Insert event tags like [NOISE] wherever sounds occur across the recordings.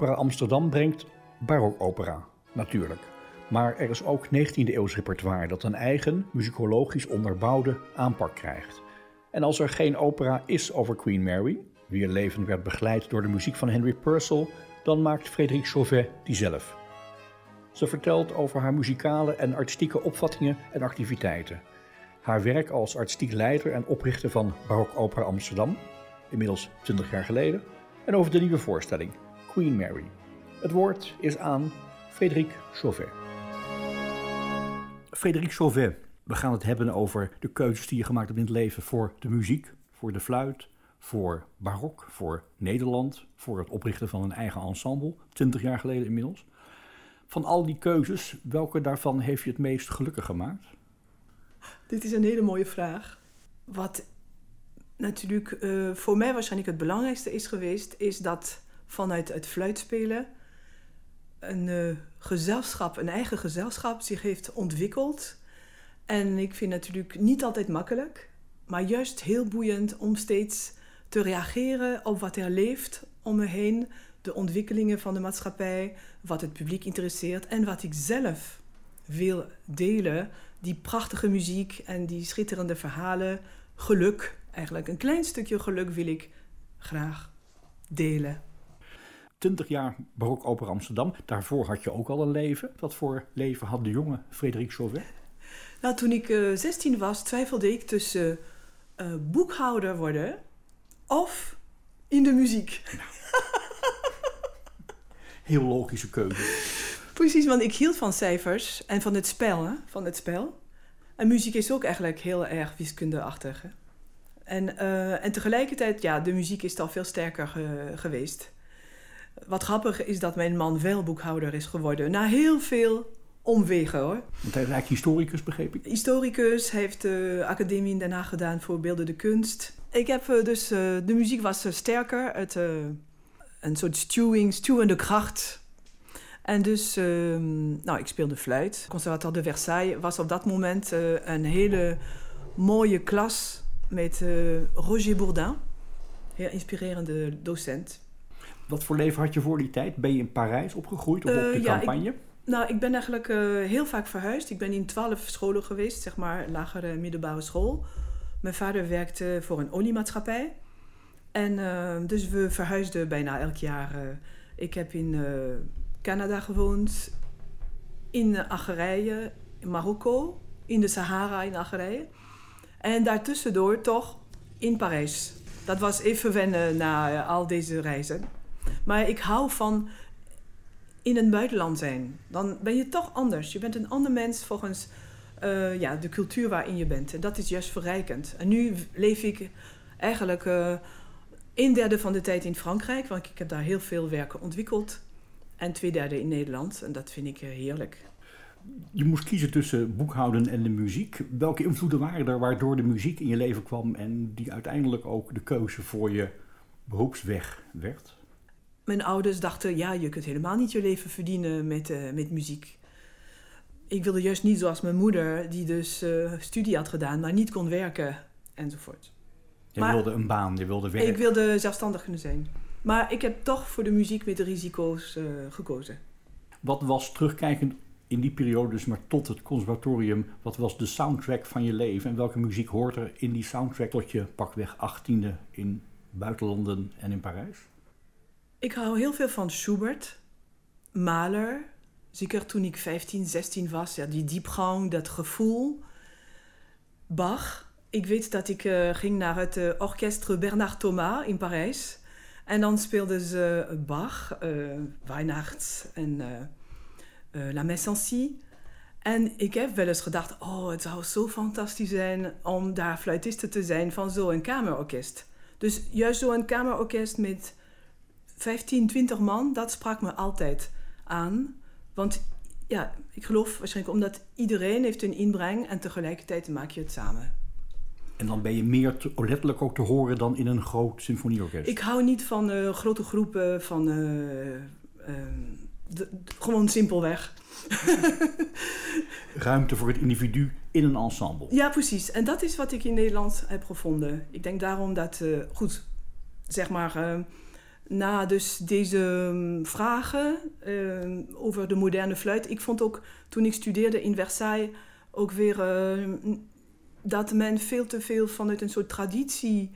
Barokopera Amsterdam brengt barokopera, natuurlijk. Maar er is ook 19e-eeuws repertoire dat een eigen, muzikologisch onderbouwde aanpak krijgt. En als er geen opera is over Queen Mary, wier leven werd begeleid door de muziek van Henry Purcell, dan maakt Frédéric Chauvet die zelf. Ze vertelt over haar muzikale en artistieke opvattingen en activiteiten. Haar werk als artistiek leider en oprichter van Barok Opera Amsterdam, inmiddels 20 jaar geleden, en over de nieuwe voorstelling Queen Mary. Het woord is aan Frédéric Chauvet. Frédéric Chauvet, we gaan het hebben over de keuzes die je gemaakt hebt in het leven voor de muziek, voor de fluit, voor barok, voor Nederland, voor het oprichten van een eigen ensemble, 20 jaar geleden inmiddels. Van al die keuzes, welke daarvan heeft je het meest gelukkig gemaakt? Dit is een hele mooie vraag. Wat natuurlijk uh, voor mij waarschijnlijk het belangrijkste is geweest, is dat vanuit het fluitspelen een uh, gezelschap, een eigen gezelschap zich heeft ontwikkeld. En ik vind het natuurlijk niet altijd makkelijk, maar juist heel boeiend om steeds te reageren op wat er leeft om me heen, de ontwikkelingen van de maatschappij, wat het publiek interesseert en wat ik zelf wil delen. Die prachtige muziek en die schitterende verhalen, geluk, eigenlijk een klein stukje geluk wil ik graag delen. 20 jaar barok opera Amsterdam. Daarvoor had je ook al een leven. Wat voor leven had de jonge Frederik Chauvet? Nou, toen ik uh, eh, 16 was, twijfelde ik tussen uh, boekhouder worden of in de muziek. [LAUGHS] Heel logische keuze. Precies, want ik hield van cijfers en van het spel. Hè? Van het spel. En muziek is ook eigenlijk heel erg wiskundeachtig. Hè? En, uh, en tegelijkertijd, ja, de muziek is al veel sterker ge geweest. Wat grappig is dat mijn man wel boekhouder is geworden. Na heel veel omwegen hoor. Want hij is eigenlijk historicus, begreep ik? Historicus, heeft de academie in Den Haag gedaan voor beeldende kunst. Ik heb eh, dus, uh, de muziek was uh, sterker, het, een soort stewing, stuwende kracht. En dus, ehm, nou, ik speelde fluit. Conservatoire de Versailles was op dat moment een hele mooie klas met Roger Bourdin. Heel inspirerende docent. Wat voor leven had je voor die tijd? Ben je in Parijs opgegroeid of op de campagne? Ik, nou, ik ben eigenlijk heel vaak verhuisd. Ik ben in twaalf scholen geweest, zeg maar, lagere middelbare school. Mijn vader werkte voor een oliemaatschappij. En uh, dus we verhuisden bijna elk jaar. Uh, ik heb in Canada gewoond, in Algerije, in Marokko, in de Sahara in Algerije. En daartussendoor toch in Parijs. Dat was even wennen na al deze reizen. Maar ik hou van in het buitenland zijn. Dan ben je toch anders. Je bent een ander mens volgens uh, ja, de cultuur waarin je bent. En dat is juist verrijkend. En nu leef ik eigenlijk uh, een derde van de tijd in Frankrijk, want ik heb daar heel veel werken ontwikkeld. En twee derde in Nederland. En dat vind ik uh, heerlijk. Je moest kiezen tussen boekhouden en de muziek. Welke invloeden waren er waardoor de muziek in je leven kwam en die uiteindelijk ook de keuze voor je beroepsweg werd? Mijn ouders dachten, ja, je kunt helemaal niet je leven verdienen met, uh, met muziek ik wilde juist niet zoals mijn moeder, die dus uh, studie had gedaan, maar niet kon werken enzovoort. Je wilde een baan, je wilde werken. Ik wilde zelfstandig kunnen zijn. Maar ik heb toch voor de muziek met de risico's uh, gekozen. Wat was terugkijkend in die periode, dus maar tot het conservatorium, wat was de soundtrack van je leven? En welke muziek hoort er in die soundtrack tot je pakweg achttiende in buitenlanden en in Parijs? Ik hou heel veel van Schubert, Mahler, Zeker toen ik 15, 16 was, ja, die diepgang, dat gevoel. Bach. Ik weet dat ik uh, ging naar het uh, orkest Bernard Thomas in Parijs. En dan speelden ze Bach, uh, Weihnachts en La Messe en En ik heb wel eens gedacht, oh, het zou zo fantastisch zijn om daar fluitiste te zijn van zo'n kamerorkest. Dus juist zo'n kamerorkest met 15, 20 man, dat sprak me altijd aan. Want ja, ik geloof waarschijnlijk omdat iedereen heeft een inbreng en tegelijkertijd maak je het samen. En dan ben je meer letterlijk ook te horen dan in een groot symfonieorkest. Ik hou niet van uh, grote groepen, van uh, uh, de, gewoon simpelweg. [LAUGHS] Ruimte voor het individu in een ensemble. Ja, precies. En dat is wat ik in Nederland heb gevonden. Ik denk daarom dat, goed, zeg maar, na dus deze vragen over de moderne fluit. Ik vond ook toen ik studeerde in Versailles ook weer dat men veel te veel vanuit een soort traditie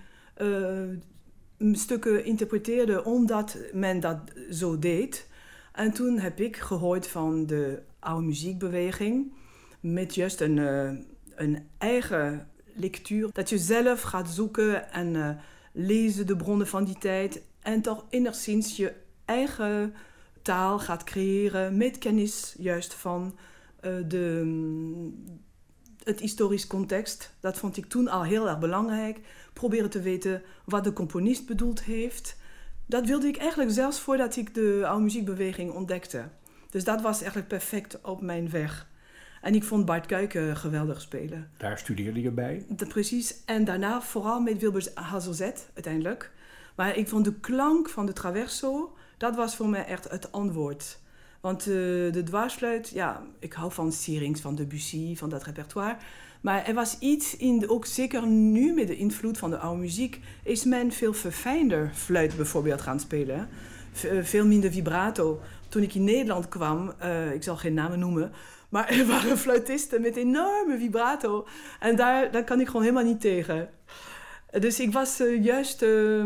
stukken interpreteerde omdat men dat zo deed. En toen heb ik gehoord van de oude muziekbeweging met juist een, uh, een eigen lectuur. Dat je zelf gaat zoeken en uh, lezen de bronnen van die tijd en toch enigszins je eigen taal gaat creëren met kennis juist van de, het historisch context. Dat vond ik toen al heel erg belangrijk. Proberen te weten wat de componist bedoeld heeft. Dat wilde ik eigenlijk zelfs voordat ik de oude muziekbeweging ontdekte. Dus dat was eigenlijk perfect op mijn weg. En ik vond Bart Kuiken geweldig spelen. Daar studeerde je bij? Dat, precies. En daarna vooral met Wilbert Hazelzet uiteindelijk. Maar ik vond de klank van de traverso, dat was voor mij echt het antwoord. Want uh, de dwarsfluit, ja, ik hou van Sierings, van Debussy, van dat repertoire. Maar er was iets in, ook zeker nu met de invloed van de oude muziek, is men veel verfijnder fluit bijvoorbeeld gaan spelen. V veel minder vibrato. Toen ik in Nederland kwam, uh, ik zal geen namen noemen, maar er waren fluitisten met enorme vibrato. En daar, kan ik gewoon helemaal niet tegen. Dus ik was juist uh,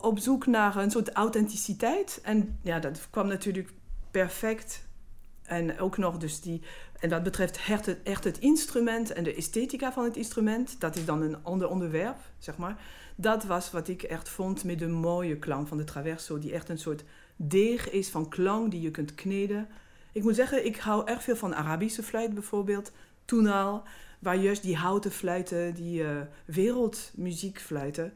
op zoek naar een soort authenticiteit. En ja, dat kwam natuurlijk perfect. En ook nog dus die, en dat betreft echt het, instrument en de esthetica van het instrument. Dat is dan een ander onderwerp, zeg maar. Dat was wat ik echt vond met de mooie klank van de traverso. Die echt een soort deeg is van klank die je kunt kneden. Ik moet zeggen, ik hou erg veel van Arabische fluit bijvoorbeeld. Toen al, waar juist die houten fluiten, die uh, wereldmuziekfluiten...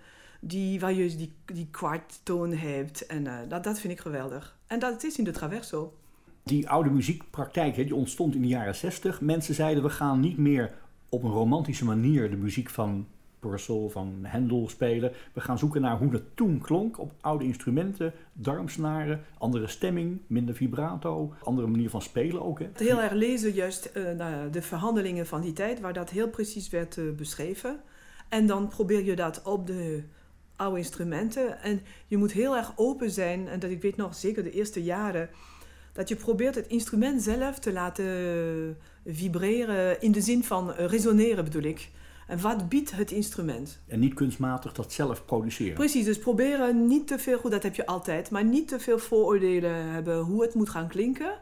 Die, waar je die, die kwarttoon hebt. En uh, dat, dat vind ik geweldig. En dat is in de Traverso. Die oude muziekpraktijk die ontstond in de jaren 60. Mensen zeiden we gaan niet meer op een romantische manier de muziek van Purcell, van Handel spelen. We gaan zoeken naar hoe dat toen klonk op oude instrumenten, darmsnaren, andere stemming, minder vibrato, andere manier van spelen ook. Hè. Heel erg lezen juist uh, de verhandelingen van die tijd, waar dat heel precies werd uh, beschreven. En dan probeer je dat op de oude instrumenten. En je moet heel erg open zijn. En dat ik weet nog, zeker de eerste jaren, dat je probeert het instrument zelf te laten vibreren in de zin van resoneren bedoel ik. En wat biedt het instrument? En niet kunstmatig dat zelf produceren. Precies, dus proberen niet te veel, goed dat heb je altijd, maar niet te veel vooroordelen hebben hoe het moet gaan klinken.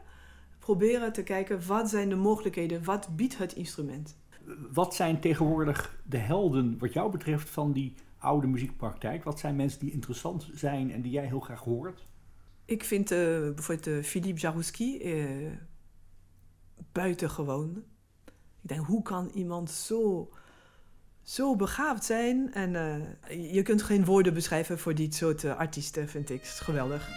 Proberen te kijken wat zijn de mogelijkheden, wat biedt het instrument. Wat zijn tegenwoordig de helden wat jou betreft van die oude muziekpraktijk? Wat zijn mensen die interessant zijn en die jij heel graag hoort? Ik vind uh, bijvoorbeeld uh, Philippe Jarouski uh, buitengewoon. Ik denk, hoe kan iemand zo, zo begaafd zijn? En je kunt geen woorden beschrijven voor dit soort artiesten, vind ik. Het geweldig.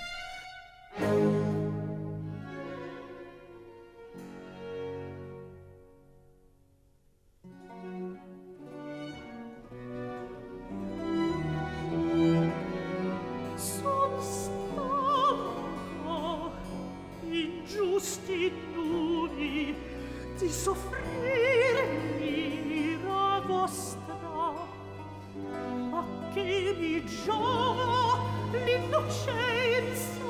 di di soffrire l'ira vostra. A che mi giova l'innocenza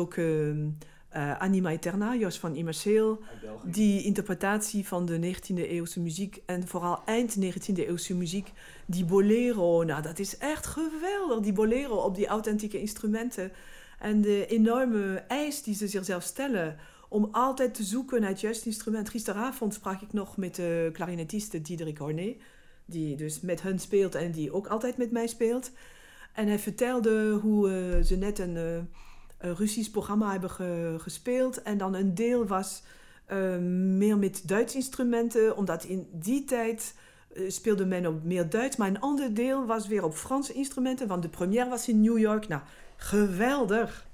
ook uh, uh, Anima Eterna, Jos van Immerseel. Die interpretatie van de 19e eeuwse muziek en vooral eind 19e eeuwse muziek. Die bolero, nou dat is echt geweldig. Die bolero op die authentieke instrumenten. En de enorme eis die ze zichzelf stellen om altijd te zoeken naar het juiste instrument. Gisteravond sprak ik nog met de clarinetiste Diederik Hornet, die dus met hun speelt en die ook altijd met mij speelt. En hij vertelde hoe uh, ze net een, uh, een, Russisch programma hebben ge gespeeld en dan een deel was uh, meer met Duits instrumenten, omdat in die tijd speelde men op meer Duits, maar een ander deel was weer op Franse instrumenten, want de première was in New York. Nou, geweldig!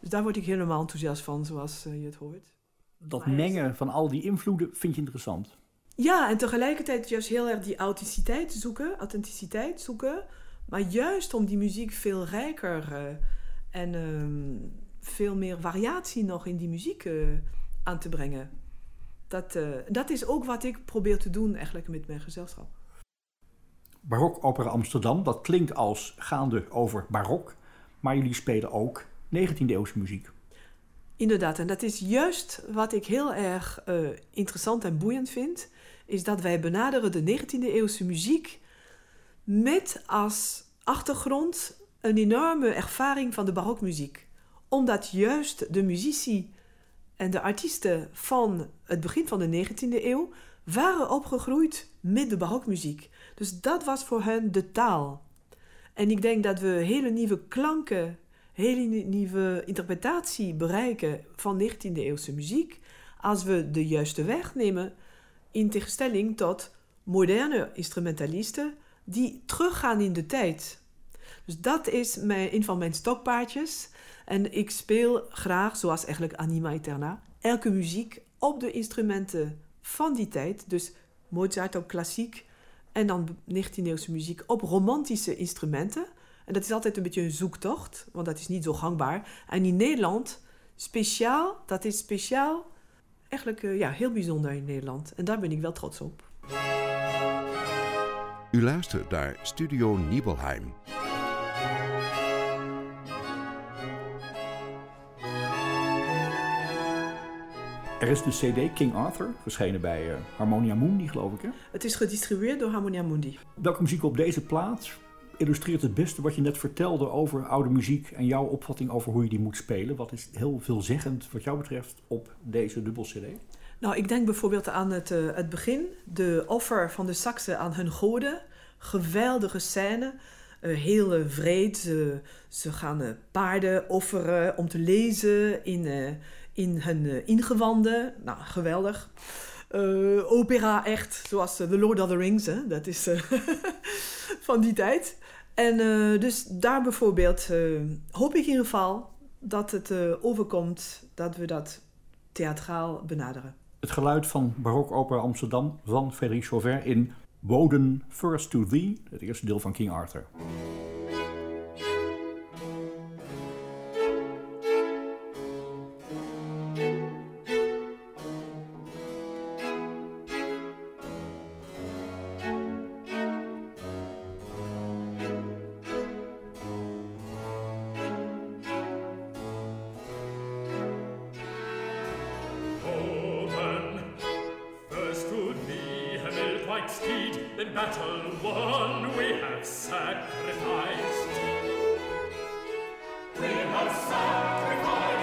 Dus daar word ik helemaal enthousiast van, zoals je het hoort. Dat mengen van al die invloeden vind je interessant? Ja, en tegelijkertijd juist heel erg die authenticiteit zoeken, authenticiteit zoeken. Maar juist om die muziek veel rijker en uh, veel meer variatie nog in die muziek uh, aan te brengen. Dat, dat is ook wat ik probeer te doen eigenlijk met mijn gezelschap. Barok Opera Amsterdam, dat klinkt als gaande over barok. Maar jullie spelen ook 19e-eeuwse muziek. Inderdaad, en dat is juist wat ik heel erg interessant en boeiend vind. Is dat wij benaderen de 19e-eeuwse muziek met als achtergrond een enorme ervaring van de barokmuziek. Omdat juist de muzici en de artiesten van het begin van de 19e eeuw waren opgegroeid met de barokmuziek. Dus dat was voor hen de taal. En ik denk dat we hele nieuwe klanken, hele nieuwe interpretatie bereiken van 19e eeuwse muziek als we de juiste weg nemen in tegenstelling tot moderne instrumentalisten die teruggaan in de tijd. Dus dat is mijn, een van mijn stokpaardjes. En ik speel graag, zoals eigenlijk Anima Eterna, elke muziek op de instrumenten van die tijd. Dus Mozart op klassiek en dan 19e-eeuwse muziek op romantische instrumenten. En dat is altijd een beetje een zoektocht, want dat is niet zo gangbaar. En in Nederland, speciaal, dat is speciaal, eigenlijk uh, ja, heel bijzonder in Nederland. En daar ben ik wel trots op. U luistert naar Studio Nibelheim. Er is de CD King Arthur, verschenen bij uh, Harmonia Mundi, geloof ik. Hè? Het is gedistribueerd door Harmonia Mundi. Welke muziek op deze plaats illustreert het beste wat je net vertelde over oude muziek en jouw opvatting over hoe je die moet spelen? Wat is heel veelzeggend wat jou betreft op deze dubbel CD? Nou, ik denk bijvoorbeeld aan het, uh, het begin, de offer van de Saxen aan hun goden. Geweldige scène. Uh, heel uh, vreed. Ze, ze gaan paarden offeren om te lezen in in hun uh, ingewanden. Nou, geweldig. Uh, opera echt, zoals uh, The Lord of the Rings, hè? dat is [LAUGHS] van die tijd. En dus daar bijvoorbeeld hoop ik in ieder geval dat het overkomt dat we dat theatraal benaderen. Het geluid van Barok Opera Amsterdam van Frédéric Chauvet in Woden First to Thee, het eerste deel van King Arthur. one we have sacrificed. We have sacrificed.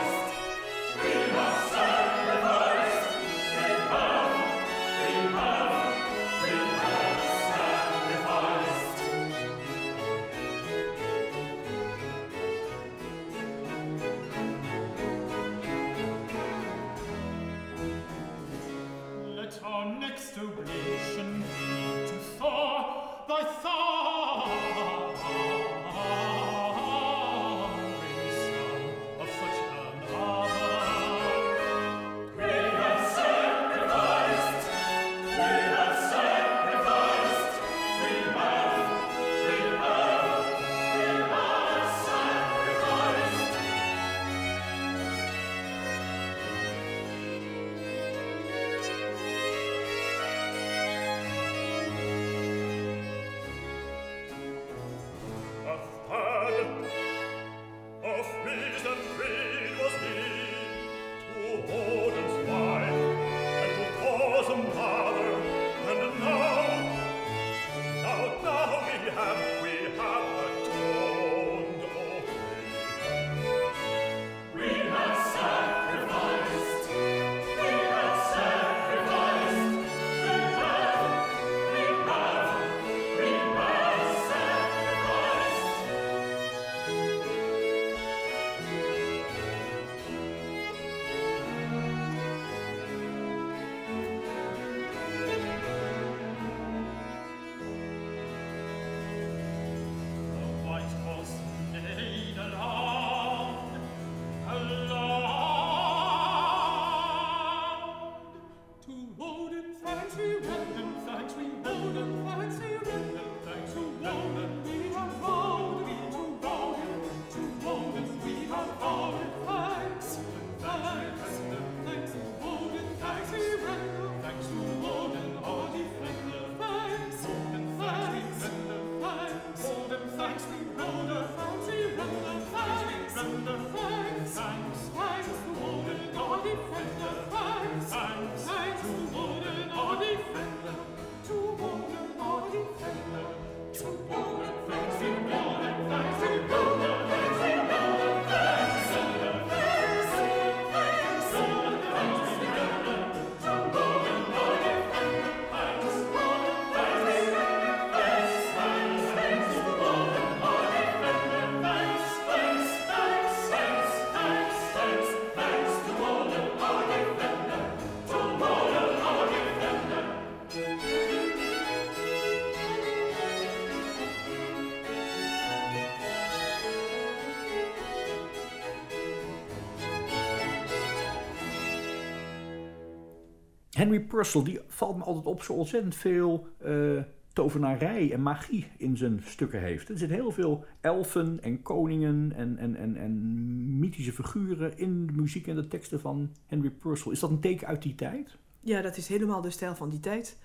Henry Purcell die valt me altijd op zo ontzettend veel uh, tovenarij en magie in zijn stukken heeft. Er zit heel veel elfen en koningen en, en, en, en mythische figuren in de muziek en de teksten van Henry Purcell. Is dat een teken uit die tijd? Ja, dat is helemaal de stijl van die tijd.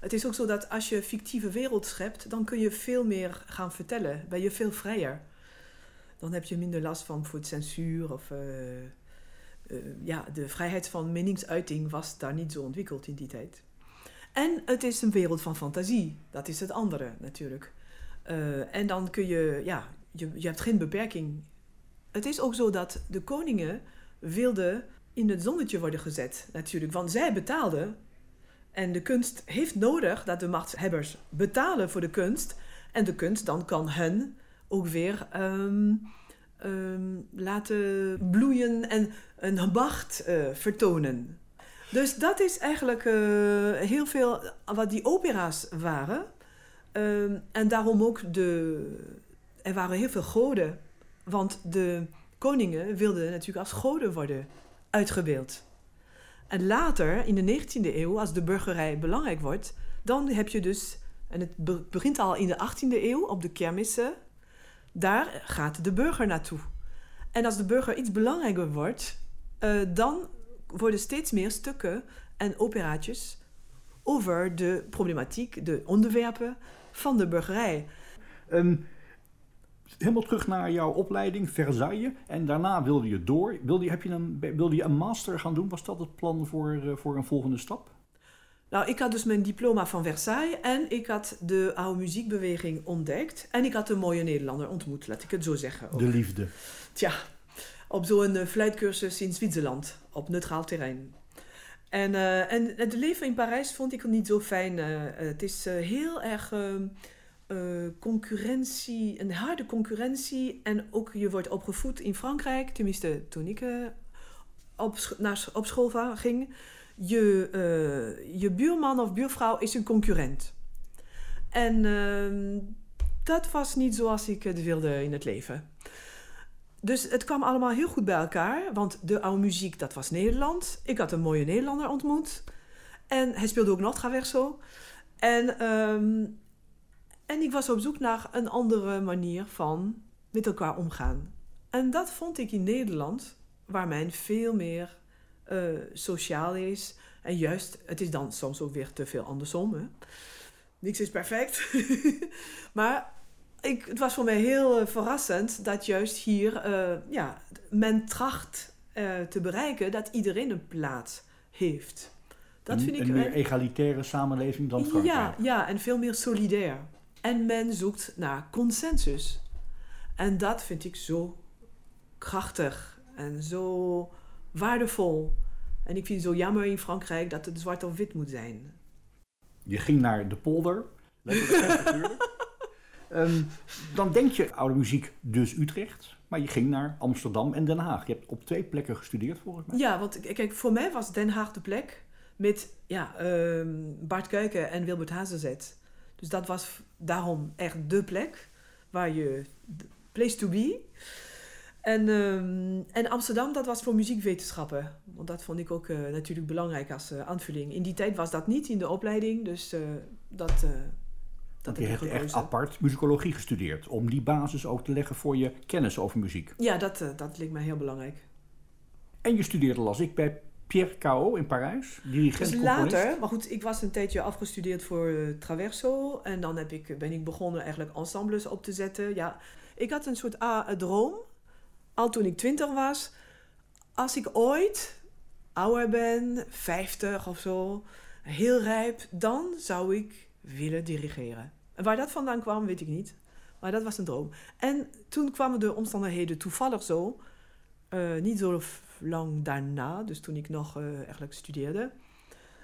Het is ook zo dat als je fictieve wereld schept, dan kun je veel meer gaan vertellen. Ben je veel vrijer. Dan heb je minder last van voor censuur of... Uh, ja, de vrijheid van meningsuiting was daar niet zo ontwikkeld in die tijd. En het is een wereld van fantasie. Dat is het andere natuurlijk. Uh, en dan kun je, ja, je, je hebt geen beperking. Het is ook zo dat de koningen wilden in het zonnetje worden gezet, natuurlijk. Want zij betaalden. En de kunst heeft nodig dat de machthebbers betalen voor de kunst. En de kunst dan kan hen ook weer um, um, laten bloeien en een macht uh, vertonen. Dus dat is eigenlijk uh, heel veel wat die opera's waren. Uh, en daarom ook de. Er waren heel veel goden. Want de koningen wilden natuurlijk als goden worden uitgebeeld. En later, in de 19e eeuw, als de burgerij belangrijk wordt, dan heb je dus. En het begint al in de 18e eeuw op de kermissen. Daar gaat de burger naartoe. En als de burger iets belangrijker wordt, uh, dan worden steeds meer stukken en operaatjes over de problematiek, de onderwerpen van de burgerij. Um, helemaal terug naar jouw opleiding, Versailles. En daarna wilde je door. Wilde je, heb je een, wilde je een master gaan doen? Was dat het plan voor, uh, voor een volgende stap? Nou, ik had dus mijn diploma van Versailles en ik had de oude muziekbeweging ontdekt. En ik had een mooie Nederlander ontmoet, laat ik het zo zeggen. Ook. De liefde. Tja, op zo'n uh, fluitcursus in Zwitserland, op neutraal terrein. En, uh, en het leven in Parijs vond ik niet zo fijn. Uh, het is heel erg concurrentie, een harde concurrentie. En ook je wordt opgevoed in Frankrijk, tenminste toen ik op, naar, op school ging. Je, je buurman of buurvrouw is een concurrent. En ehm, dat was niet zoals ik het wilde in het leven. Dus het kwam allemaal heel goed bij elkaar. Want de oude muziek, dat was Nederland. Ik had een mooie Nederlander ontmoet. En hij speelde ook nog traverso. En, um, en ik was op zoek naar een andere manier van met elkaar omgaan. En dat vond ik in Nederland, waar men veel meer uh, sociaal is. En juist, het is dan soms ook weer te veel andersom. Hè? Niks is perfect. [LAUGHS] maar ik, het was voor mij heel uh, verrassend dat juist hier uh, ja, men tracht te bereiken dat iedereen een plaats heeft. Dat een, vind ik een meer egalitaire samenleving dan Frankrijk. Ja, ja, en veel meer solidair. En men zoekt naar consensus. En dat vind ik zo krachtig en zo waardevol. En ik vind het zo jammer in Frankrijk dat het zwart of wit moet zijn. Je ging naar de polder. Um, [LAUGHS] dan denk je oude muziek, dus Utrecht. Maar je ging naar Amsterdam en Den Haag. Je hebt op twee plekken gestudeerd volgens mij. Ja, want kijk, voor mij was Den Haag de plek met ja, um, Bart Kuiken en Wilbert Hazenzet. Dus dat was daarom echt de plek waar je place to be. En, um, en Amsterdam, dat was voor muziekwetenschappen. Want dat vond ik ook uh, natuurlijk belangrijk als uh, aanvulling. In die tijd was dat niet in de opleiding, dus uh, dat dat je hebt echt apart muzikologie gestudeerd. Om die basis ook te leggen voor je kennis over muziek. Ja, dat, dat lijkt mij heel belangrijk. En je studeerde, las ik, bij Pierre Cao in Parijs. Dirigent, dus later, maar goed, ik was een tijdje afgestudeerd voor uh, Traverso. En dan heb ik, ben ik begonnen eigenlijk ensembles op te zetten. Ja, ik had een soort A, droom, al toen ik twintig was. Als ik ooit ouder ben, 50 of zo, heel rijp, dan zou ik willen dirigeren. En waar dat vandaan kwam, weet ik niet. Maar dat was een droom. En toen kwamen de omstandigheden toevallig zo, uh, niet zo lang daarna, dus toen ik nog uh, eigenlijk studeerde,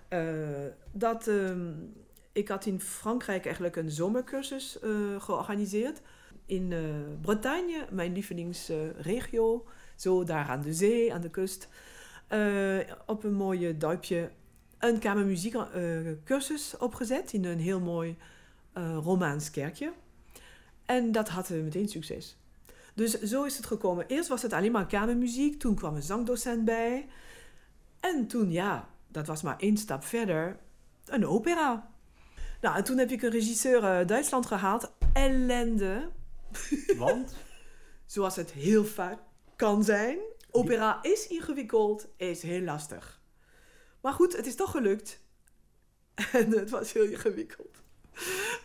uh, dat um, ik had in Frankrijk eigenlijk een zomercursus georganiseerd. In Bretagne, mijn lievelingsregio, zo daar aan de zee, aan de kust, op een mooie duipje een kamermuziekcursus opgezet in een heel mooi Romaans kerkje. En dat had meteen succes. Dus zo is het gekomen. Eerst was het alleen maar kamermuziek, toen kwam een zangdocent bij. En toen, ja, dat was maar één stap verder, een opera. Nou, en toen heb ik een regisseur uit Duitsland gehaald. Ellende. [LAUGHS] Want? Zoals het heel vaak kan zijn. Opera is ingewikkeld, is heel lastig. Maar goed, het is toch gelukt. [LAUGHS] En het was heel ingewikkeld.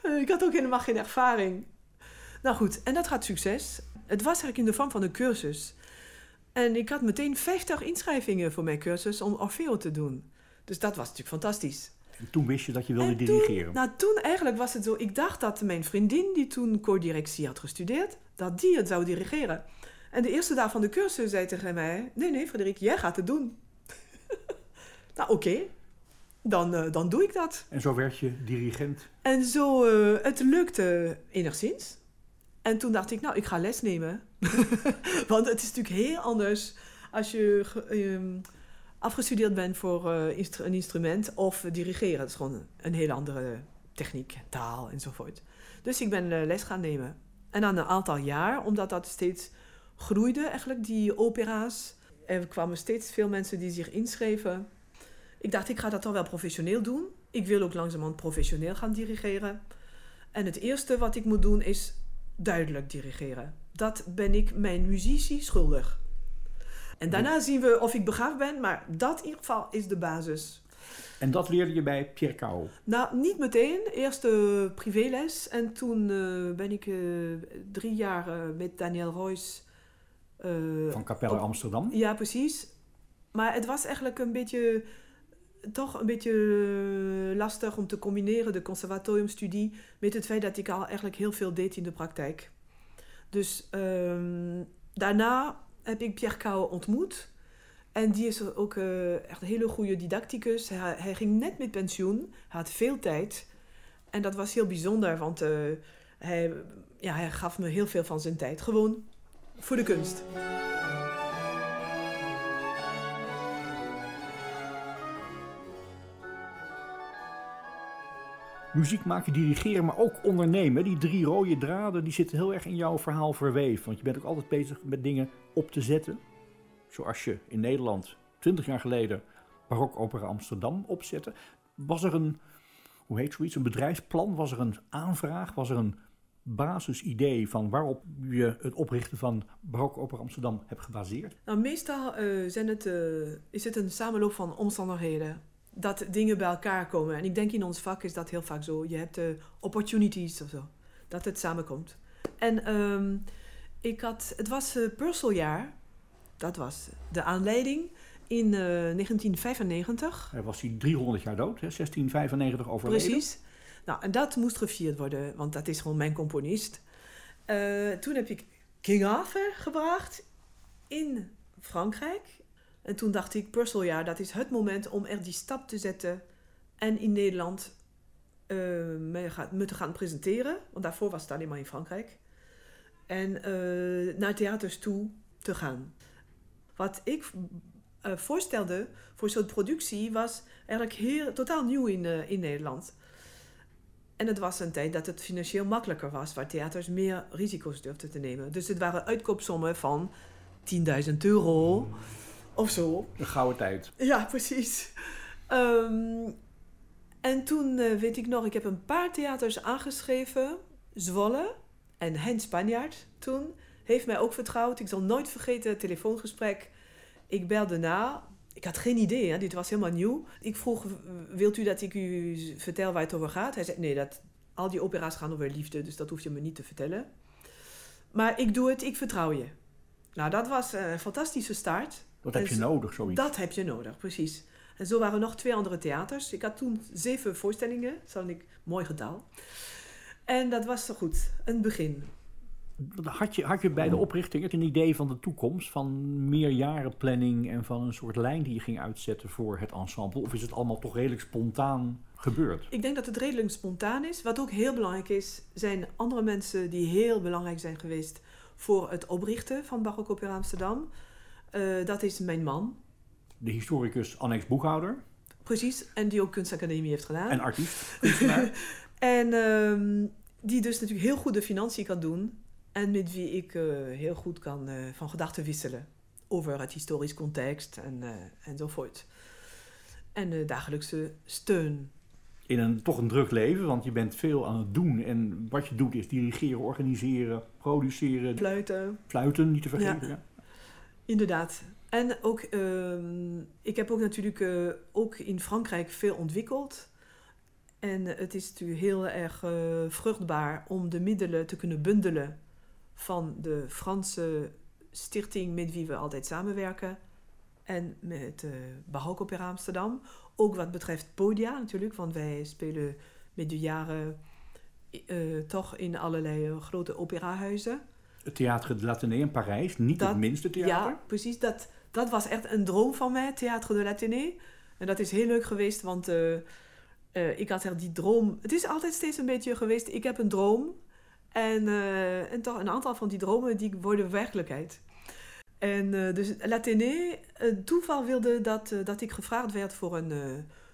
Ik had ook helemaal geen ervaring. Nou goed, en dat gaat succes. Het was eigenlijk in de vorm van een cursus. En ik had meteen 50 inschrijvingen voor mijn cursus om Orfeo te doen. Dus dat was natuurlijk fantastisch. En toen wist je dat je wilde dirigeren? Toen, nou, toen eigenlijk was het zo. Ik dacht dat mijn vriendin, die toen co-directie had gestudeerd, dat die het zou dirigeren. En de eerste dag van de cursus zei tegen mij: Nee, nee, Frederik, jij gaat het doen. [LAUGHS] nou, oké. Dan, uh, dan doe ik dat. En zo werd je dirigent? En zo, uh, het lukte enigszins. En toen dacht ik, nou, ik ga les nemen. [LAUGHS] Want het is natuurlijk heel anders als je um, afgestudeerd bent voor uh, een instrument of dirigeren. Dat is gewoon een hele andere techniek, taal enzovoort. Dus ik ben uh, les gaan nemen. En na een aantal jaar, omdat dat steeds groeide, eigenlijk, die opera's. Er kwamen steeds veel mensen die zich inschreven. Ik dacht, ik ga dat toch wel professioneel doen. Ik wil ook langzamerhand professioneel gaan dirigeren. En het eerste wat ik moet doen is duidelijk dirigeren. Dat ben ik mijn muzici schuldig. En daarna zien we of ik begaafd ben, maar dat in ieder geval is de basis. En dat leerde je bij Pierre? Nou, niet meteen. Eerst de privéles en toen uh, ben ik uh, drie jaar uh, met Daniel Royce... Van Capelle Amsterdam? Ja, precies. Maar het was eigenlijk een beetje toch een beetje lastig om te combineren de conservatoriumstudie met het feit dat ik al eigenlijk heel veel deed in de praktijk. Dus um, daarna heb ik Pierre Kouw ontmoet. En die is ook uh, echt een hele goede didacticus. Hij, hij, ging net met pensioen. Hij had veel tijd. En dat was heel bijzonder, want uh, hij, ja, hij gaf me heel veel van zijn tijd. Gewoon voor de kunst. Muziek maken, dirigeren, maar ook ondernemen. Die drie rode draden die zitten heel erg in jouw verhaal verweven. Want je bent ook altijd bezig met dingen op te zetten. Zoals je in Nederland 20 jaar geleden Barok Opera Amsterdam opzette. Was er een, hoe heet zoiets, een bedrijfsplan? Was er een aanvraag? Was er een basisidee van waarop je het oprichten van Barok Opera Amsterdam hebt gebaseerd? Nou, meestal uh, zijn het, uh, is het een samenloop van omstandigheden dat dingen bij elkaar komen. En ik denk in ons vak is dat heel vaak zo. Je hebt de opportunities of zo. Dat het samenkomt. En um, ik had, het was uh, Purceljaar. Dat was de aanleiding in uh, 1995. Hij was hij 300 jaar dood, hè? 1695 overleden. Precies. Nou, en dat moest gevierd worden, want dat is gewoon mijn componist. Uh, toen heb ik King Arthur gebracht in Frankrijk, en toen dacht ik, Purceljaar, dat is het moment om er die stap te zetten en in Nederland uh, me, te gaan presenteren. Want daarvoor was het alleen maar in Frankrijk. En uh, naar theaters toe te gaan. Wat ik uh, voorstelde voor zo'n productie was eigenlijk heel, totaal nieuw in, in Nederland. En het was een tijd dat het financieel makkelijker was, waar theaters meer risico's durfden te nemen. Dus het waren uitkoopsommen van 10.000 euro. Of zo. Een gouden tijd. Ja, precies. Um, en toen uh, weet ik nog, ik heb een paar theaters aangeschreven. Zwolle en Hein Spanjaard toen. Heeft mij ook vertrouwd. Ik zal nooit vergeten het telefoongesprek. Ik belde na. Ik had geen idee, hè? dit was helemaal nieuw. Ik vroeg, wilt u dat ik u vertel waar het over gaat? Hij zei, nee, dat, al die opera's gaan over liefde, dus dat hoef je me niet te vertellen. Maar ik doe het, ik vertrouw je. Nou, dat was een fantastische start. Dat heb je zo- nodig, zoiets. Dat heb je nodig, precies. En zo waren er nog twee andere theaters. Ik had toen zeven voorstellingen, zal ik mooi getal. En dat was zo goed, een begin. Had je, had je bij de oprichting het een idee van de toekomst, van meerjarenplanning en van een soort lijn die je ging uitzetten voor het ensemble? Of is het allemaal toch redelijk spontaan gebeurd? Ik denk dat het redelijk spontaan is. Wat ook heel belangrijk is, zijn andere mensen die heel belangrijk zijn geweest voor het oprichten van Barok Opera Amsterdam. Eh, dat is mijn man, De historicus, annex boekhouder precies, en die ook kunstacademie heeft gedaan. en artiest. [LAUGHS] En ehm, die dus natuurlijk heel goed de financiën kan doen. En met wie ik eh, heel goed kan eh, van gedachten wisselen. Over het historisch context en, eh, enzovoort. En de dagelijkse steun. in een toch een druk leven, want je bent veel aan het doen. En wat je doet is dirigeren, organiseren, produceren, Fluiten, fluiten, niet te vergeten. Ja. Inderdaad. En ook, ehm, ik heb ook natuurlijk eh, ook in Frankrijk veel ontwikkeld. En het is natuurlijk heel erg eh, vruchtbaar om de middelen te kunnen bundelen van de Franse stichting met wie we altijd samenwerken. En met de Barok Opera Amsterdam. Ook wat betreft podia natuurlijk, want wij spelen met de jaren eh, toch in allerlei grote operahuizen. Het Theatre de l'Athénée in Parijs, niet Dat- het minste theater. Ja, precies. Dat, dat was echt een droom van mij, Theatre de l'Athénée. En dat is heel leuk geweest, want eh, eh, ik had echt die droom... Het is altijd steeds een beetje geweest, ik heb een droom. En, eh, en toch een aantal van die dromen, die worden werkelijkheid. En dus het toeval wilde dat, dat ik gevraagd werd voor een,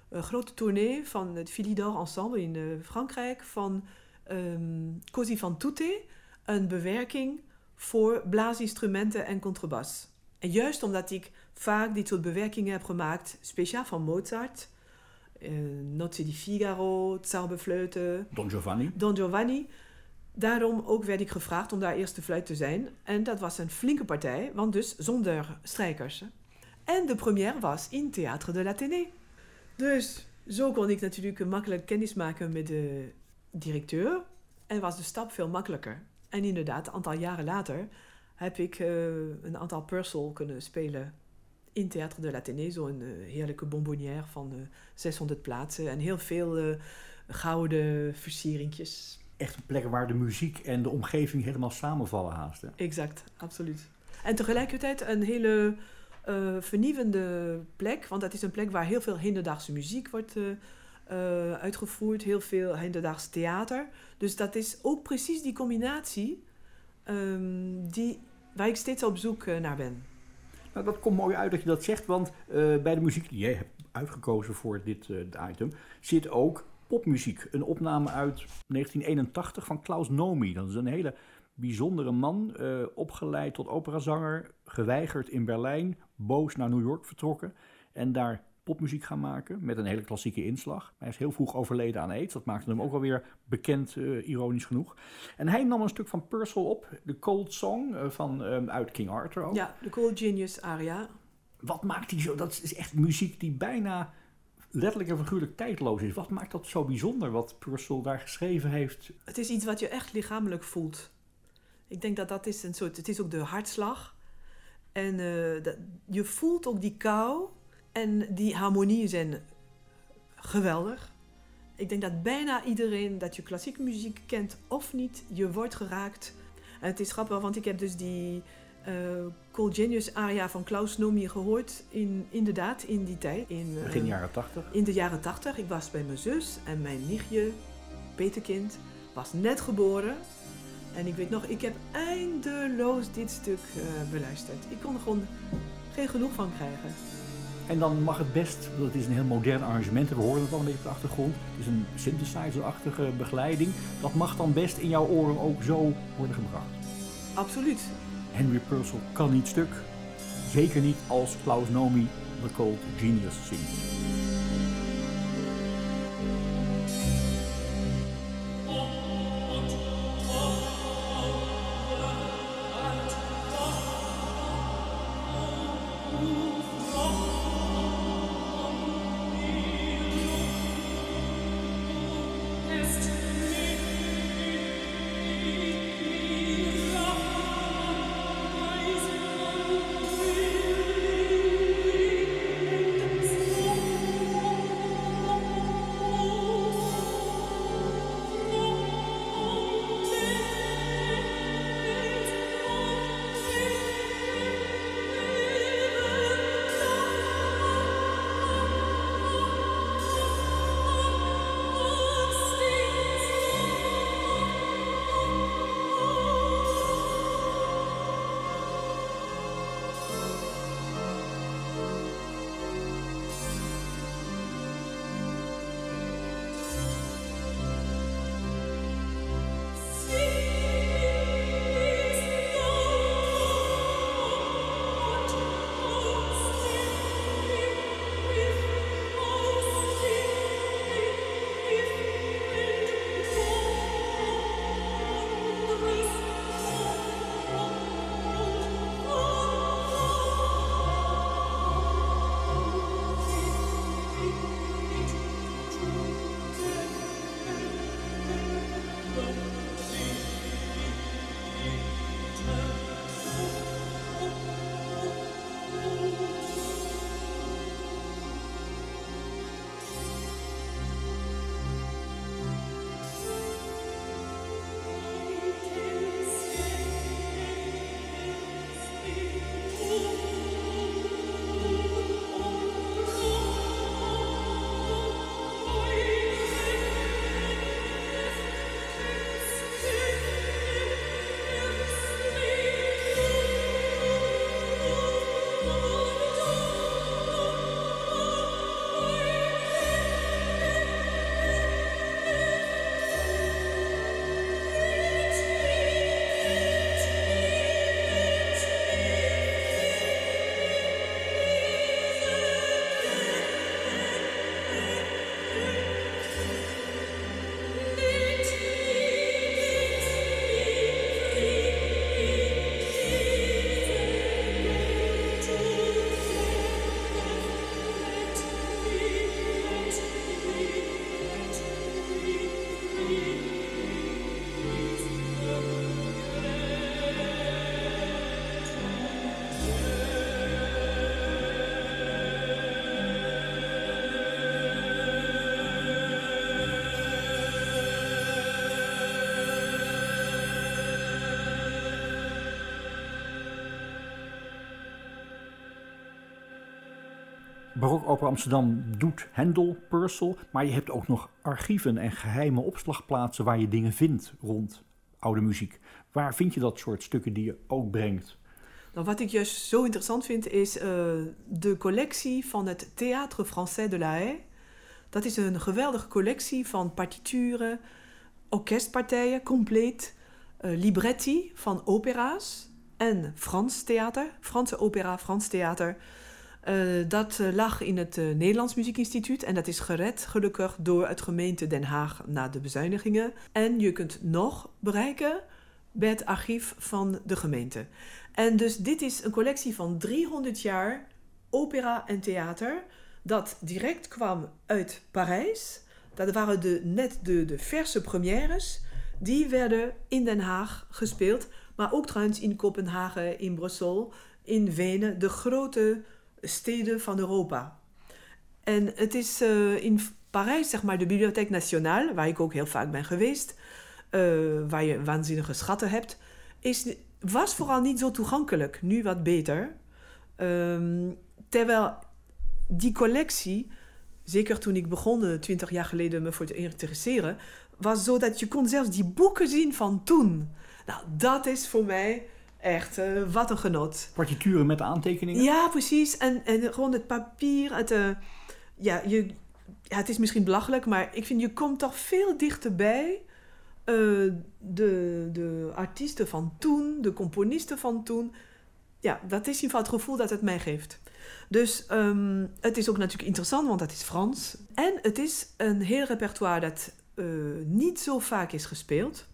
een grote tournee van het Philidor Ensemble in Frankrijk. Van ehm Così van tutte, een bewerking voor blaasinstrumenten en contrabas. En juist omdat ik vaak dit soort bewerkingen heb gemaakt, speciaal van Mozart, eh, Nozze di Figaro, Zauberfleuten, Don Giovanni. Don Giovanni. Daarom ook werd ik gevraagd om daar eerste fluit te zijn. En dat was een flinke partij, want dus zonder strijkers. En de première was in Théâtre de l'Athénée. Dus zo kon ik natuurlijk makkelijk kennis maken met de directeur. En was de stap veel makkelijker. En inderdaad, een aantal jaren later heb ik eh, een aantal Purcell kunnen spelen in Théâtre de l'Athénée. Zo'n eh, heerlijke bonbonnière van eh, 600 plaatsen en heel veel eh, gouden versieringjes. Echt een plek waar de muziek en de omgeving helemaal samenvallen haast. Hè? Exact, absoluut. En tegelijkertijd een hele eh, vernieuwende plek, want dat is een plek waar heel veel hedendaagse muziek wordt eh, uitgevoerd, heel veel hedendaags theater. Dus dat is ook precies die combinatie ehm, die, waar ik steeds op zoek eh, naar ben. Nou, dat komt mooi uit dat je dat zegt, want eh, bij de muziek die jij hebt uitgekozen voor dit item zit ook popmuziek. Een opname uit 1981 van Klaus Nomi. Dat is een hele bijzondere man, opgeleid tot operazanger, geweigerd in Berlijn, boos naar New York vertrokken en daar popmuziek gaan maken met een hele klassieke inslag. Hij is heel vroeg overleden aan aids, dat maakte hem ook alweer bekend, eh, ironisch genoeg. En hij nam een stuk van Purcell op, de Cold Song eh, van, eh, uit King Arthur ook. Ja, de Cool Genius aria. Wat maakt die zo? Dat is echt muziek die bijna letterlijk en figuurlijk tijdloos is. Wat maakt dat zo bijzonder wat Purcell daar geschreven heeft? Het is iets wat je echt lichamelijk voelt. Ik denk dat dat is een soort... Het is ook de hartslag. En eh, dat, je voelt ook die kou. En die harmonieën zijn geweldig. Ik denk dat bijna iedereen dat je klassieke muziek kent of niet, je wordt geraakt. En het is grappig, want ik heb dus die eh Cold Genius aria van Klaus Nomi gehoord. In, inderdaad, in die tijd. In, eh, Begin jaren tachtig. in de jaren tachtig. Ik was bij mijn zus en mijn nichtje, Peterkind, was net geboren. En ik weet nog, ik heb eindeloos dit stuk eh, beluisterd. Ik kon er gewoon geen genoeg van krijgen. En dan mag het best, want het is een heel modern arrangement. We horen het al een beetje op de achtergrond. Het is een synthesizer-achtige begeleiding. Dat mag dan best in jouw oren ook zo worden gebracht. Absoluut. Henry Purcell kan niet stuk. Zeker niet als Klaus Nomi The Cold Genius zingt. Barokopera Amsterdam doet Hendel, Purcell, maar je hebt ook nog archieven en geheime opslagplaatsen waar je dingen vindt rond oude muziek. Waar vind je dat soort stukken die je ook brengt? Nou, wat ik juist zo interessant vind is uh, de collectie van het Théâtre Français de la Haye. Dat is een geweldige collectie van partituren, orkestpartijen, compleet, uh, libretti van opera's en Frans theater, Franse opera, Frans theater. Uh, dat lag in het Nederlands Muziekinstituut en dat is gered gelukkig door het gemeente Den Haag na de bezuinigingen. En je kunt nog bereiken bij het archief van de gemeente. En dus dit is een collectie van 300 jaar opera en theater dat direct kwam uit Parijs. Dat waren de, net de, de verse premières. Die werden in Den Haag gespeeld. Maar ook trouwens in Kopenhagen, in Brussel, in Wenen. De grote steden van Europa. En het is uh, in Parijs, zeg maar, de Bibliothèque Nationale, waar ik ook heel vaak ben geweest, uh, waar je waanzinnige schatten hebt, is, was vooral niet zo toegankelijk. Nu wat beter. Um, terwijl die collectie, zeker toen ik begon, twintig jaar geleden me voor te interesseren, was zo dat je kon zelfs die boeken zien van toen. Nou, dat is voor mij echt uh, wat een genot. Partituren met aantekeningen? Ja, precies. En, en gewoon het papier. Het, uh, ja, je, ja, het is misschien belachelijk, maar ik vind je komt toch veel dichterbij uh, de, de artiesten van toen, de componisten van toen. Ja, dat is in ieder geval het gevoel dat het mij geeft. Dus um, het is ook natuurlijk interessant, want het is Frans. En het is een heel repertoire dat niet zo vaak is gespeeld.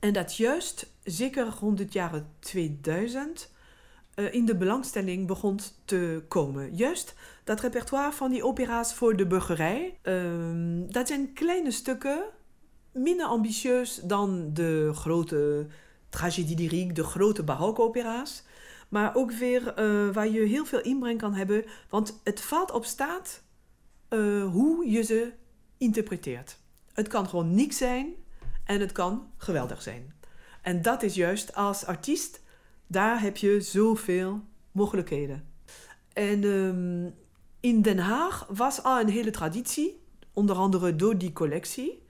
En dat juist, zeker rond het jaren 2000, uh, in de belangstelling begon te komen. Juist dat repertoire van die opera's voor de burgerij. Um, dat zijn kleine stukken, minder ambitieus dan de grote tragédie lyrique, de grote barokopera's. Maar ook weer uh, waar je heel veel inbreng kan hebben. Want het valt op staat uh, hoe je ze interpreteert. Het kan gewoon niks zijn en het kan geweldig zijn. En dat is juist als artiest, daar heb je zoveel mogelijkheden. En um, in Den Haag was al een hele traditie, onder andere door die collectie.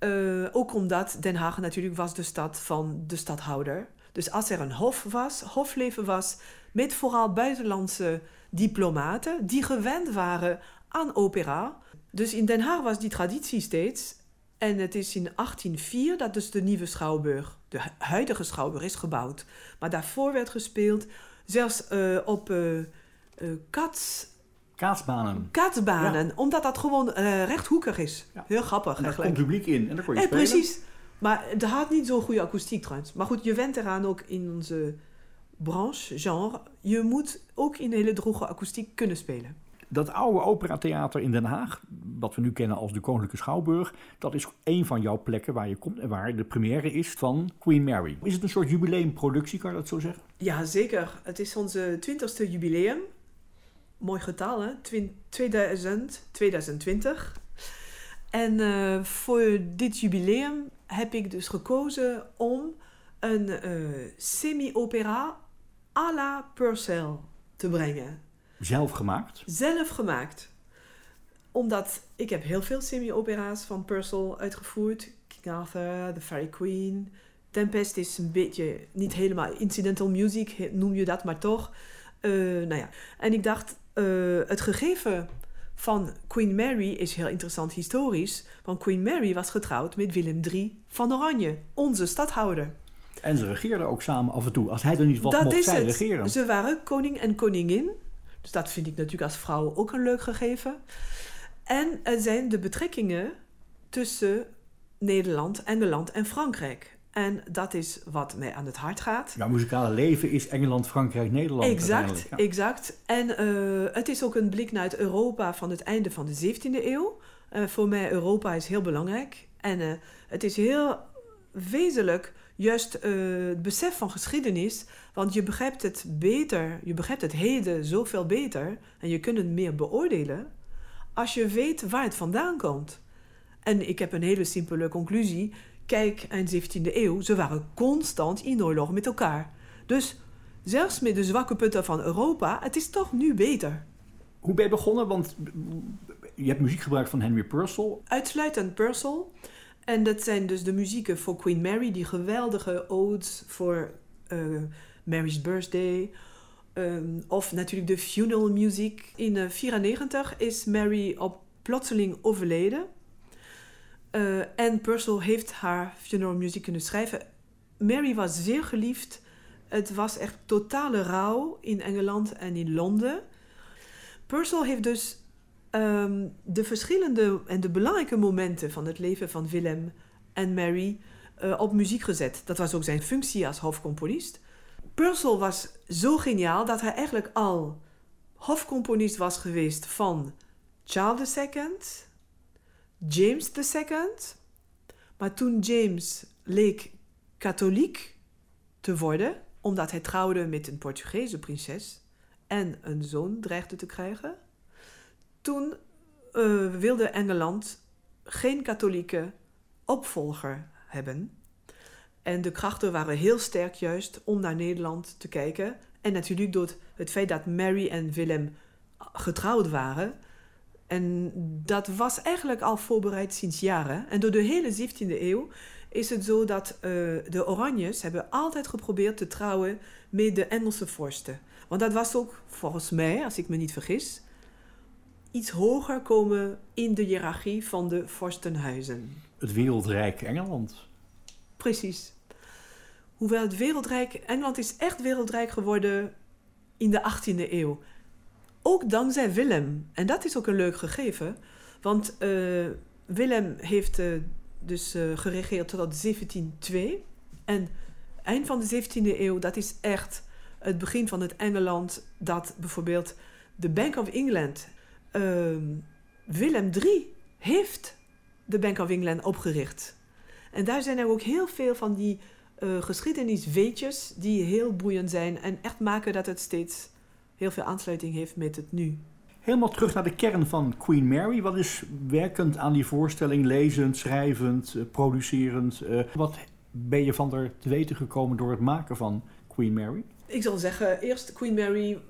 Uh, ook omdat Den Haag natuurlijk was de stad van de stadhouder. Dus als er een hof was, hofleven was, met vooral buitenlandse diplomaten die gewend waren aan opera. Dus in Den Haag was die traditie steeds. En het is in 1804 dat dus de nieuwe schouwburg, de huidige schouwburg, is gebouwd. Maar daarvoor werd gespeeld, zelfs uh, op uh, kats... Kaatsbanen. Kaatsbanen, ja. omdat dat gewoon rechthoekig is. Ja. Heel grappig En daar eigenlijk. komt publiek in en dan kon je spelen. precies. Maar het had niet zo'n goede akoestiek trouwens. Maar goed, je went eraan ook in onze branche, genre. Je moet ook in hele droge akoestiek kunnen spelen. Dat oude operatheater in Den Haag, wat we nu kennen als de Koninklijke Schouwburg, dat is een van jouw plekken waar je komt en waar de première is van Queen Mary. Is het een soort jubileumproductie, kan je dat zo zeggen? Ja, zeker. Het is onze 20ste jubileum. Mooi getal, hè? Twin- 2000, 2020. En uh, voor dit jubileum heb ik dus gekozen om een uh, semi-opera à la Purcell te brengen. Zelf gemaakt? Zelf gemaakt. Omdat ik heb heel veel semi-opera's van Purcell uitgevoerd. King Arthur, The Fairy Queen. Tempest is een beetje, niet helemaal incidental music, noem je dat, maar toch. Uh, nou ja. En ik dacht, uh, het gegeven van Queen Mary is heel interessant historisch. Want Queen Mary was getrouwd met Willem III van Oranje, onze stadhouder. En ze regeerden ook samen af en toe. Als hij er niet was, dat mocht is zij het. regeren. Ze waren koning en koningin. Dus dat vind ik natuurlijk als vrouw ook een leuk gegeven. En er zijn de betrekkingen tussen Nederland, Engeland en Frankrijk. En dat is wat mij aan het hart gaat. Jouw muzikale leven is Engeland, Frankrijk, Nederland. Exact. Ja. exact. En uh, het is ook een blik naar het Europa van het einde van de 17e eeuw. Uh, voor mij Europa is heel belangrijk. En uh, het is heel wezenlijk juist het besef van geschiedenis. Want je begrijpt het beter, je begrijpt het heden zoveel beter. En je kunt het meer beoordelen als je weet waar het vandaan komt. En ik heb een hele simpele conclusie. Kijk, eind 17e eeuw, ze waren constant in oorlog met elkaar. Dus zelfs met de zwakke punten van Europa, het is toch nu beter. Hoe ben je begonnen? Want je hebt muziek gebruikt van Henry Purcell. Uitsluitend Purcell. En dat zijn dus de muzieken voor Queen Mary, die geweldige odes voor uh, Mary's Birthday. Um, of natuurlijk de funeral muziek. In 1994 uh, is Mary op plotseling overleden. Uh, en Purcell heeft haar funeral muziek kunnen schrijven. Mary was zeer geliefd. Het was echt totale rouw in Engeland en in Londen. Purcell heeft dus um, de verschillende en de belangrijke momenten van het leven van Willem en Mary uh, op muziek gezet. Dat was ook zijn functie als hofcomponist. Purcell was zo geniaal dat hij eigenlijk al hofcomponist was geweest van Charles II, James II. Maar toen James leek katholiek te worden, omdat hij trouwde met een Portugese prinses en een zoon dreigde te krijgen, toen uh, wilde Engeland geen katholieke opvolger hebben. En de krachten waren heel sterk juist om naar Nederland te kijken. En natuurlijk door het feit dat Mary en Willem getrouwd waren. En dat was eigenlijk al voorbereid sinds jaren. En door de hele 17e eeuw is het zo dat uh, de Oranjes hebben altijd geprobeerd te trouwen met de Engelse vorsten. Want dat was ook volgens mij, als ik me niet vergis, iets hoger komen in de hiërarchie van de vorstenhuizen. Het wereldrijk Engeland. Precies. Hoewel het wereldrijk, Engeland is echt wereldrijk geworden in de 18e eeuw. Ook dankzij Willem. En dat is ook een leuk gegeven. Want uh, Willem heeft uh, dus uh, geregeerd tot 1702. En eind van de 17e eeuw, dat is echt het begin van het Engeland dat bijvoorbeeld de Bank of England uh, Willem III heeft de Bank of England opgericht. En daar zijn er ook heel veel van die uh, geschiedenisweetjes die heel boeiend zijn en echt maken dat het steeds heel veel aansluiting heeft met het nu. Helemaal terug naar de kern van Queen Mary. Wat is werkend aan die voorstelling, lezend, schrijvend, uh, producerend? Uh, wat ben je van er te weten gekomen door het maken van Queen Mary? Ik zal zeggen, eerst Queen Mary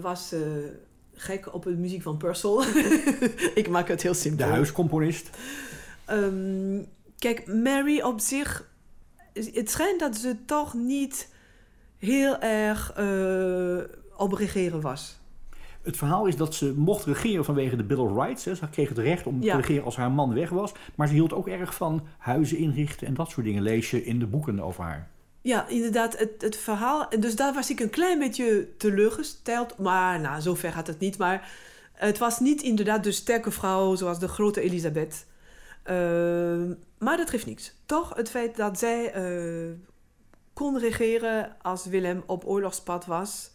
was gek op de muziek van Purcell. [LAUGHS] ik maak het heel simpel. De huiscomponist. Um, kijk, Mary op zich... Het schijnt dat ze toch niet heel erg uh, op regeren was. Het verhaal is dat ze mocht regeren vanwege de Bill of Rights. Hè. Ze kreeg het recht om ja. te regeren als haar man weg was. Maar ze hield ook erg van huizen inrichten en dat soort dingen. Lees je in de boeken over haar. Ja, inderdaad, het, het verhaal. Dus daar was ik een klein beetje teleurgesteld. Maar nou, zover gaat het niet. Maar het was niet inderdaad de sterke vrouw zoals de grote Elisabeth. Uh, maar dat geeft niks. Toch het feit dat zij uh, kon regeren als Willem op oorlogspad was,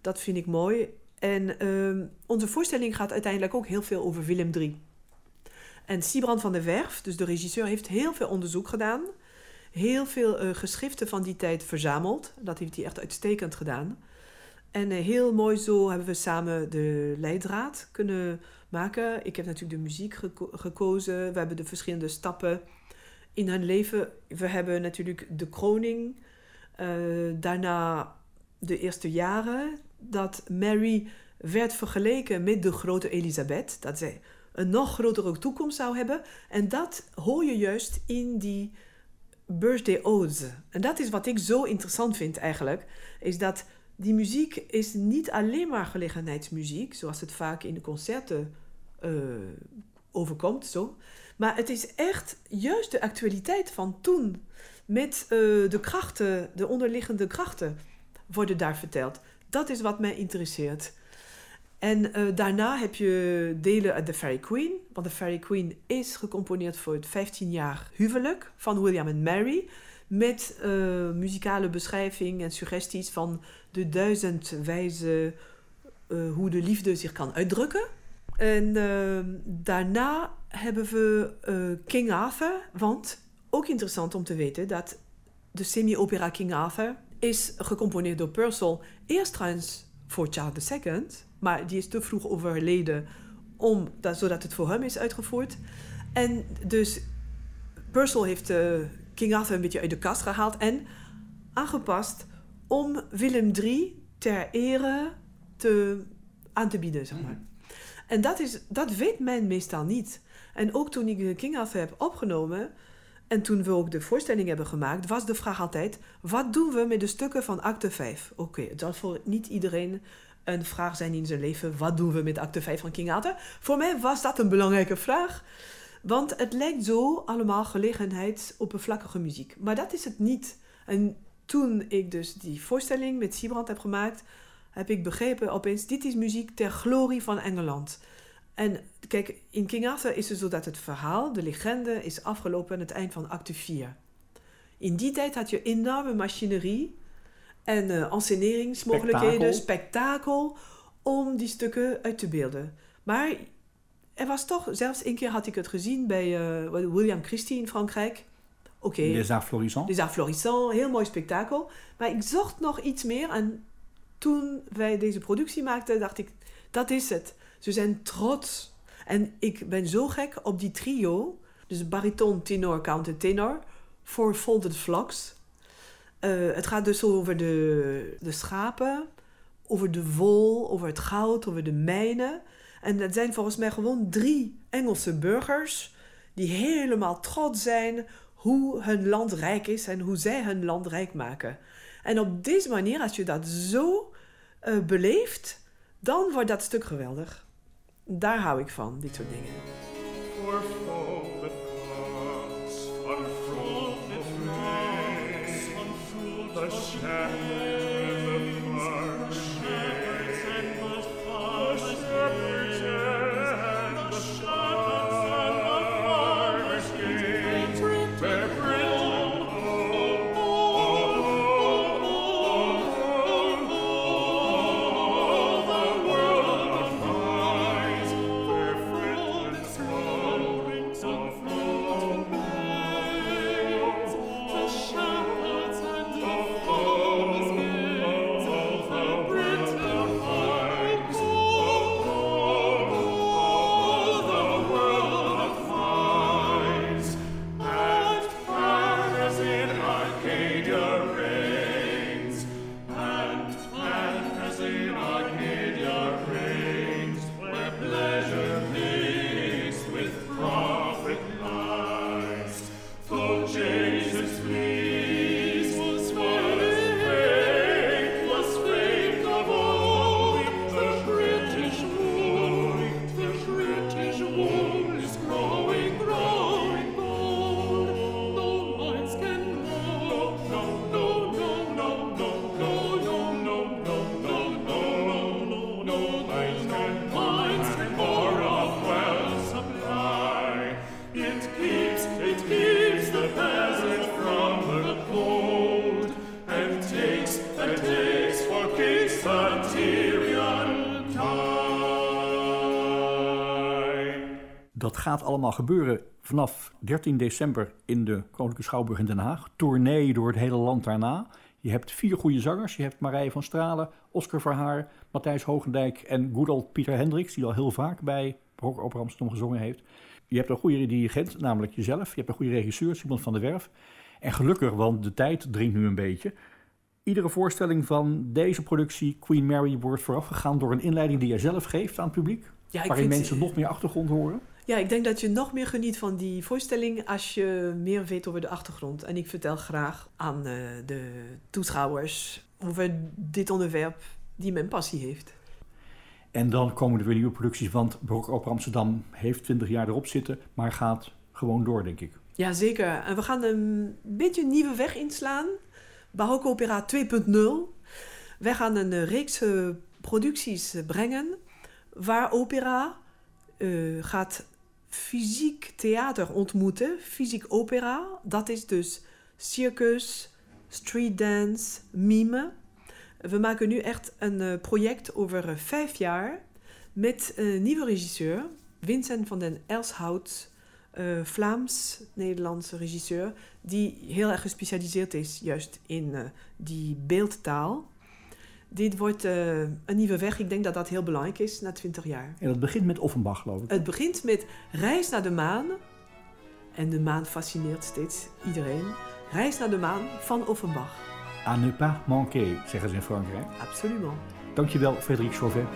dat vind ik mooi. En uh, onze voorstelling gaat uiteindelijk ook heel veel over Willem III. En Sibrand van der Werf, dus de regisseur, heeft heel veel onderzoek gedaan heel veel uh, geschriften van die tijd verzameld. Dat heeft hij echt uitstekend gedaan. En uh, heel mooi zo hebben we samen de leidraad kunnen maken. Ik heb natuurlijk de muziek geko gekozen. We hebben de verschillende stappen in hun leven. We hebben natuurlijk de kroning. Uh, daarna de eerste jaren dat Mary werd vergeleken met de grote Elisabeth. Dat zij een nog grotere toekomst zou hebben. En dat hoor je juist in die birthday odes. En dat is wat ik zo interessant vind eigenlijk, is dat die muziek is niet alleen maar gelegenheidsmuziek, zoals het vaak in de concerten uh, overkomt, zo. Maar het is echt juist de actualiteit van toen, met uh, de krachten, de onderliggende krachten, worden daar verteld. Dat is wat mij interesseert. En uh, daarna heb je delen uit The Fairy Queen. Want The Fairy Queen is gecomponeerd voor het 15 jaar huwelijk van William en Mary. Met uh, muzikale beschrijving en suggesties van de duizend wijzen hoe de liefde zich kan uitdrukken. En daarna hebben we King Arthur. Want ook interessant om te weten dat de semi-opera King Arthur is gecomponeerd door Purcell. Eerst trouwens voor Charles II maar die is te vroeg overleden om, dat, zodat het voor hem is uitgevoerd. En dus Purcell heeft uh, King Arthur een beetje uit de kast gehaald en aangepast om Willem III ter ere te, aan te bieden, zeg maar. En dat, is, dat weet men meestal niet. En ook toen ik King Arthur heb opgenomen... en toen we ook de voorstelling hebben gemaakt... was de vraag altijd... wat doen we met de stukken van acte 5? Oké, okay, het zal voor niet iedereen een vraag zijn in zijn leven... wat doen we met acte 5 van King Arthur? Voor mij was dat een belangrijke vraag... Want het lijkt zo allemaal gelegenheid oppervlakkige muziek. Maar dat is het niet. En toen ik dus die voorstelling met Siebrand heb gemaakt, heb ik begrepen opeens, dit is muziek ter glorie van Engeland. En kijk, in King Arthur is het zo dat het verhaal, de legende, is afgelopen aan het eind van acte 4. In die tijd had je enorme machinerie en uh, enceneringsmogelijkheden, spektakel. om die stukken uit te beelden. Maar er was toch, zelfs één keer had ik het gezien bij uh, William Christie in Frankrijk. Oké. Okay. Les Arts Florissants. Les Arts Florissants, heel mooi spektakel. Maar ik zocht nog iets meer en toen wij deze productie maakten, dacht ik, dat is het. Ze zijn trots. En ik ben zo gek op die trio, dus bariton, tenor, counter, tenor, voor Folded Flocks. Uh, het gaat dus over de, de schapen, over de wol, over het goud, over de mijnen. En dat zijn volgens mij gewoon drie Engelse burgers die helemaal trots zijn hoe hun land rijk is en hoe zij hun land rijk maken. En op deze manier, als je dat zo uh, beleeft, dan wordt dat stuk geweldig. Daar hou ik van, dit soort dingen. Gaat allemaal gebeuren vanaf 13 december in de Koninklijke Schouwburg in Den Haag. Tournee door het hele land daarna. Je hebt vier goede zangers. Je hebt Marije van Stralen, Oscar Verhaar, Matthijs Hogendijk en good old Pieter Hendricks, die al heel vaak bij Barok Opera Amsterdam gezongen heeft. Je hebt een goede dirigent, namelijk jezelf. Je hebt een goede regisseur, Simon van der Werf. En gelukkig, want de tijd dringt nu een beetje. Iedere voorstelling van deze productie, Queen Mary, wordt voorafgegaan door een inleiding die jij zelf geeft aan het publiek. Ja, waarin mensen nog meer achtergrond horen. Ja, ik denk dat je nog meer geniet van die voorstelling als je meer weet over de achtergrond. En ik vertel graag aan uh, de toeschouwers over dit onderwerp die mijn passie heeft. En dan komen er weer nieuwe producties, want Barok Opera Amsterdam heeft 20 jaar erop zitten, maar gaat gewoon door, denk ik. Ja, zeker. En we gaan een beetje een nieuwe weg inslaan. Barok Opera 2.0. Wij gaan een reeks uh, producties brengen waar opera uh, gaat fysiek theater ontmoeten, fysiek opera. Dat is dus circus, street dance, mime. We maken nu echt een uh, project over uh, vijf jaar met een nieuwe regisseur, Vincent van den Elshout, uh, Vlaams-Nederlandse regisseur, die heel erg gespecialiseerd is juist in die beeldtaal dit wordt uh, een nieuwe weg. Ik denk dat dat heel belangrijk is na 20 jaar. En dat begint met Offenbach, geloof ik. Het begint met reis naar de maan. En de maan fascineert steeds iedereen. Reis naar de maan van Offenbach. À ne pas manquer, zeggen ze in Frankrijk. Absolument. Dankjewel, Frederik Chauvet.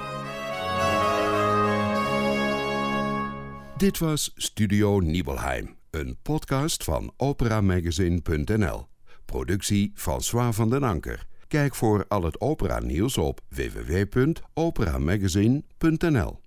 Dit was Studio Nibelheim, een podcast van operamagazine.nl. Productie François van den Anker. Kijk voor al het opera nieuws op www.operamagazine.nl.